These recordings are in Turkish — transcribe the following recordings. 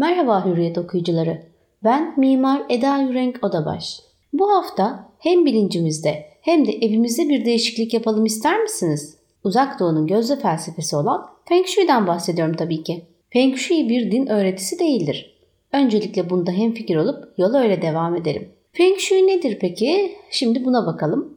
Merhaba Hürriyet okuyucuları. Ben Mimar Eda Yürenk Odabaş. Bu hafta hem bilincimizde hem de evimizde bir değişiklik yapalım ister misiniz? Uzak Doğu'nun gözde felsefesi olan Feng Shui'den bahsediyorum tabii ki. Feng Shui bir din öğretisi değildir. Öncelikle bunda hemfikir olup yola öyle devam edelim. Feng Shui nedir peki? Şimdi buna bakalım.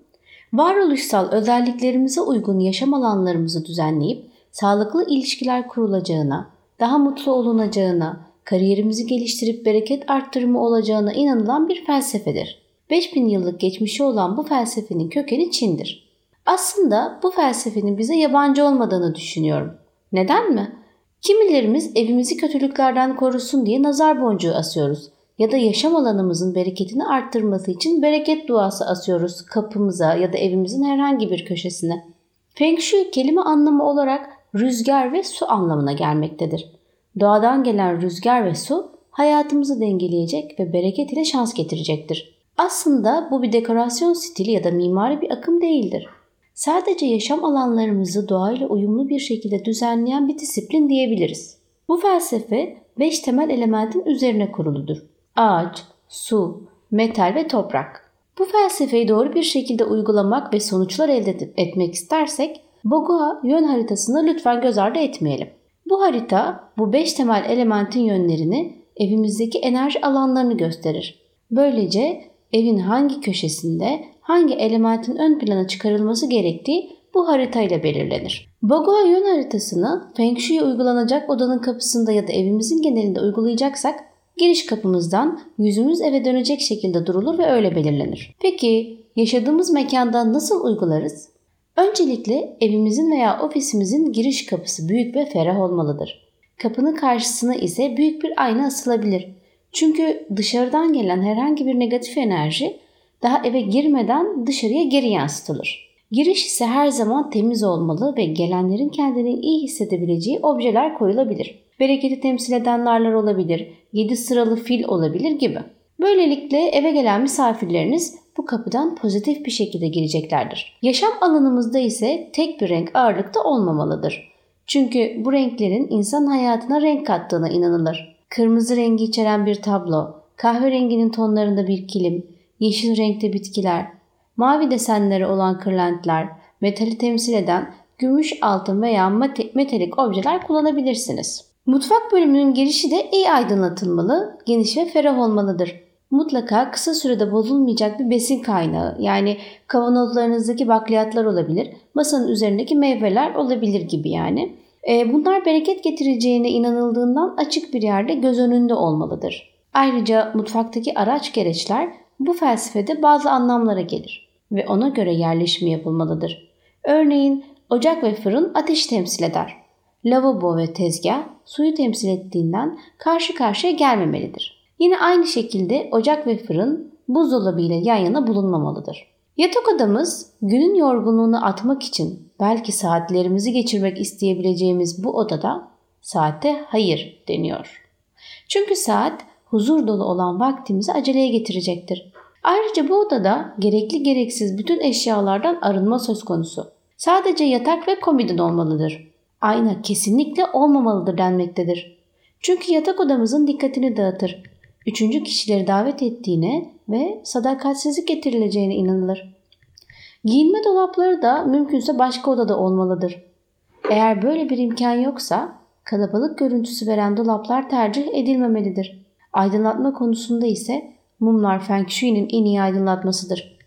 Varoluşsal özelliklerimize uygun yaşam alanlarımızı düzenleyip sağlıklı ilişkiler kurulacağına, daha mutlu olunacağına, kariyerimizi geliştirip bereket arttırımı olacağına inanılan bir felsefedir. 5000 yıllık geçmişi olan bu felsefenin kökeni Çin'dir. Aslında bu felsefenin bize yabancı olmadığını düşünüyorum. Neden mi? Kimilerimiz evimizi kötülüklerden korusun diye nazar boncuğu asıyoruz ya da yaşam alanımızın bereketini arttırması için bereket duası asıyoruz kapımıza ya da evimizin herhangi bir köşesine. Feng Shui kelime anlamı olarak rüzgar ve su anlamına gelmektedir. Doğadan gelen rüzgar ve su hayatımızı dengeleyecek ve bereket ile şans getirecektir. Aslında bu bir dekorasyon stili ya da mimari bir akım değildir. Sadece yaşam alanlarımızı doğayla uyumlu bir şekilde düzenleyen bir disiplin diyebiliriz. Bu felsefe 5 temel elementin üzerine kuruludur. Ağaç, su, metal ve toprak. Bu felsefeyi doğru bir şekilde uygulamak ve sonuçlar elde etmek istersek Bogoa yön haritasını lütfen göz ardı etmeyelim. Bu harita bu 5 temel elementin yönlerini evimizdeki enerji alanlarını gösterir. Böylece evin hangi köşesinde hangi elementin ön plana çıkarılması gerektiği bu haritayla belirlenir. Bogoa yön haritasını Feng Shui'ye uygulanacak odanın kapısında ya da evimizin genelinde uygulayacaksak giriş kapımızdan yüzümüz eve dönecek şekilde durulur ve öyle belirlenir. Peki yaşadığımız mekanda nasıl uygularız? Öncelikle evimizin veya ofisimizin giriş kapısı büyük ve ferah olmalıdır. Kapının karşısına ise büyük bir ayna asılabilir. Çünkü dışarıdan gelen herhangi bir negatif enerji daha eve girmeden dışarıya geri yansıtılır. Giriş ise her zaman temiz olmalı ve gelenlerin kendini iyi hissedebileceği objeler koyulabilir. Bereketi temsil eden narlar olabilir, 7 sıralı fil olabilir gibi. Böylelikle eve gelen misafirleriniz bu kapıdan pozitif bir şekilde gireceklerdir. Yaşam alanımızda ise tek bir renk ağırlıkta olmamalıdır. Çünkü bu renklerin insan hayatına renk kattığına inanılır. Kırmızı rengi içeren bir tablo, kahverenginin tonlarında bir kilim, yeşil renkte bitkiler, mavi desenleri olan kırlentler, metali temsil eden gümüş, altın veya metalik objeler kullanabilirsiniz. Mutfak bölümünün girişi de iyi aydınlatılmalı, geniş ve ferah olmalıdır mutlaka kısa sürede bozulmayacak bir besin kaynağı yani kavanozlarınızdaki bakliyatlar olabilir, masanın üzerindeki meyveler olabilir gibi yani. E, bunlar bereket getireceğine inanıldığından açık bir yerde göz önünde olmalıdır. Ayrıca mutfaktaki araç gereçler bu felsefede bazı anlamlara gelir ve ona göre yerleşimi yapılmalıdır. Örneğin ocak ve fırın ateş temsil eder. Lavabo ve tezgah suyu temsil ettiğinden karşı karşıya gelmemelidir. Yine aynı şekilde ocak ve fırın buzdolabı ile yan yana bulunmamalıdır. Yatak odamız günün yorgunluğunu atmak için belki saatlerimizi geçirmek isteyebileceğimiz bu odada saate hayır deniyor. Çünkü saat huzur dolu olan vaktimizi aceleye getirecektir. Ayrıca bu odada gerekli gereksiz bütün eşyalardan arınma söz konusu. Sadece yatak ve komodin olmalıdır. Ayna kesinlikle olmamalıdır denmektedir. Çünkü yatak odamızın dikkatini dağıtır üçüncü kişileri davet ettiğine ve sadakatsizlik getirileceğine inanılır. Giyinme dolapları da mümkünse başka odada olmalıdır. Eğer böyle bir imkan yoksa kalabalık görüntüsü veren dolaplar tercih edilmemelidir. Aydınlatma konusunda ise mumlar Feng Shui'nin en iyi aydınlatmasıdır.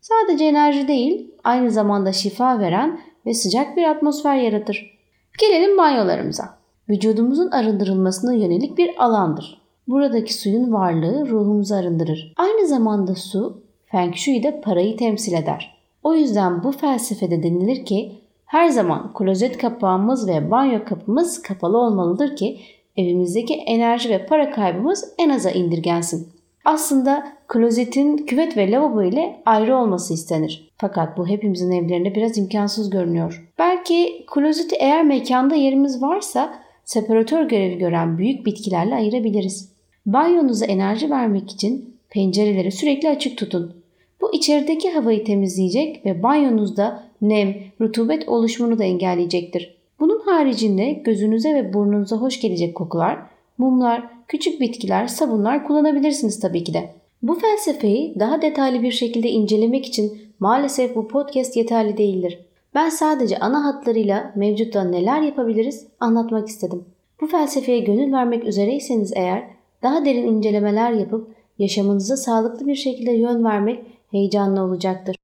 Sadece enerji değil, aynı zamanda şifa veren ve sıcak bir atmosfer yaratır. Gelelim banyolarımıza. Vücudumuzun arındırılmasına yönelik bir alandır. Buradaki suyun varlığı ruhumuzu arındırır. Aynı zamanda su Feng Shui'de parayı temsil eder. O yüzden bu felsefede denilir ki her zaman klozet kapağımız ve banyo kapımız kapalı olmalıdır ki evimizdeki enerji ve para kaybımız en aza indirgensin. Aslında klozetin küvet ve lavabo ile ayrı olması istenir. Fakat bu hepimizin evlerinde biraz imkansız görünüyor. Belki klozeti eğer mekanda yerimiz varsa separatör görevi gören büyük bitkilerle ayırabiliriz. Banyonuza enerji vermek için pencereleri sürekli açık tutun. Bu içerideki havayı temizleyecek ve banyonuzda nem, rutubet oluşumunu da engelleyecektir. Bunun haricinde gözünüze ve burnunuza hoş gelecek kokular, mumlar, küçük bitkiler, sabunlar kullanabilirsiniz tabii ki de. Bu felsefeyi daha detaylı bir şekilde incelemek için maalesef bu podcast yeterli değildir. Ben sadece ana hatlarıyla mevcutta neler yapabiliriz anlatmak istedim. Bu felsefeye gönül vermek üzereyseniz eğer daha derin incelemeler yapıp yaşamınıza sağlıklı bir şekilde yön vermek heyecanlı olacaktır.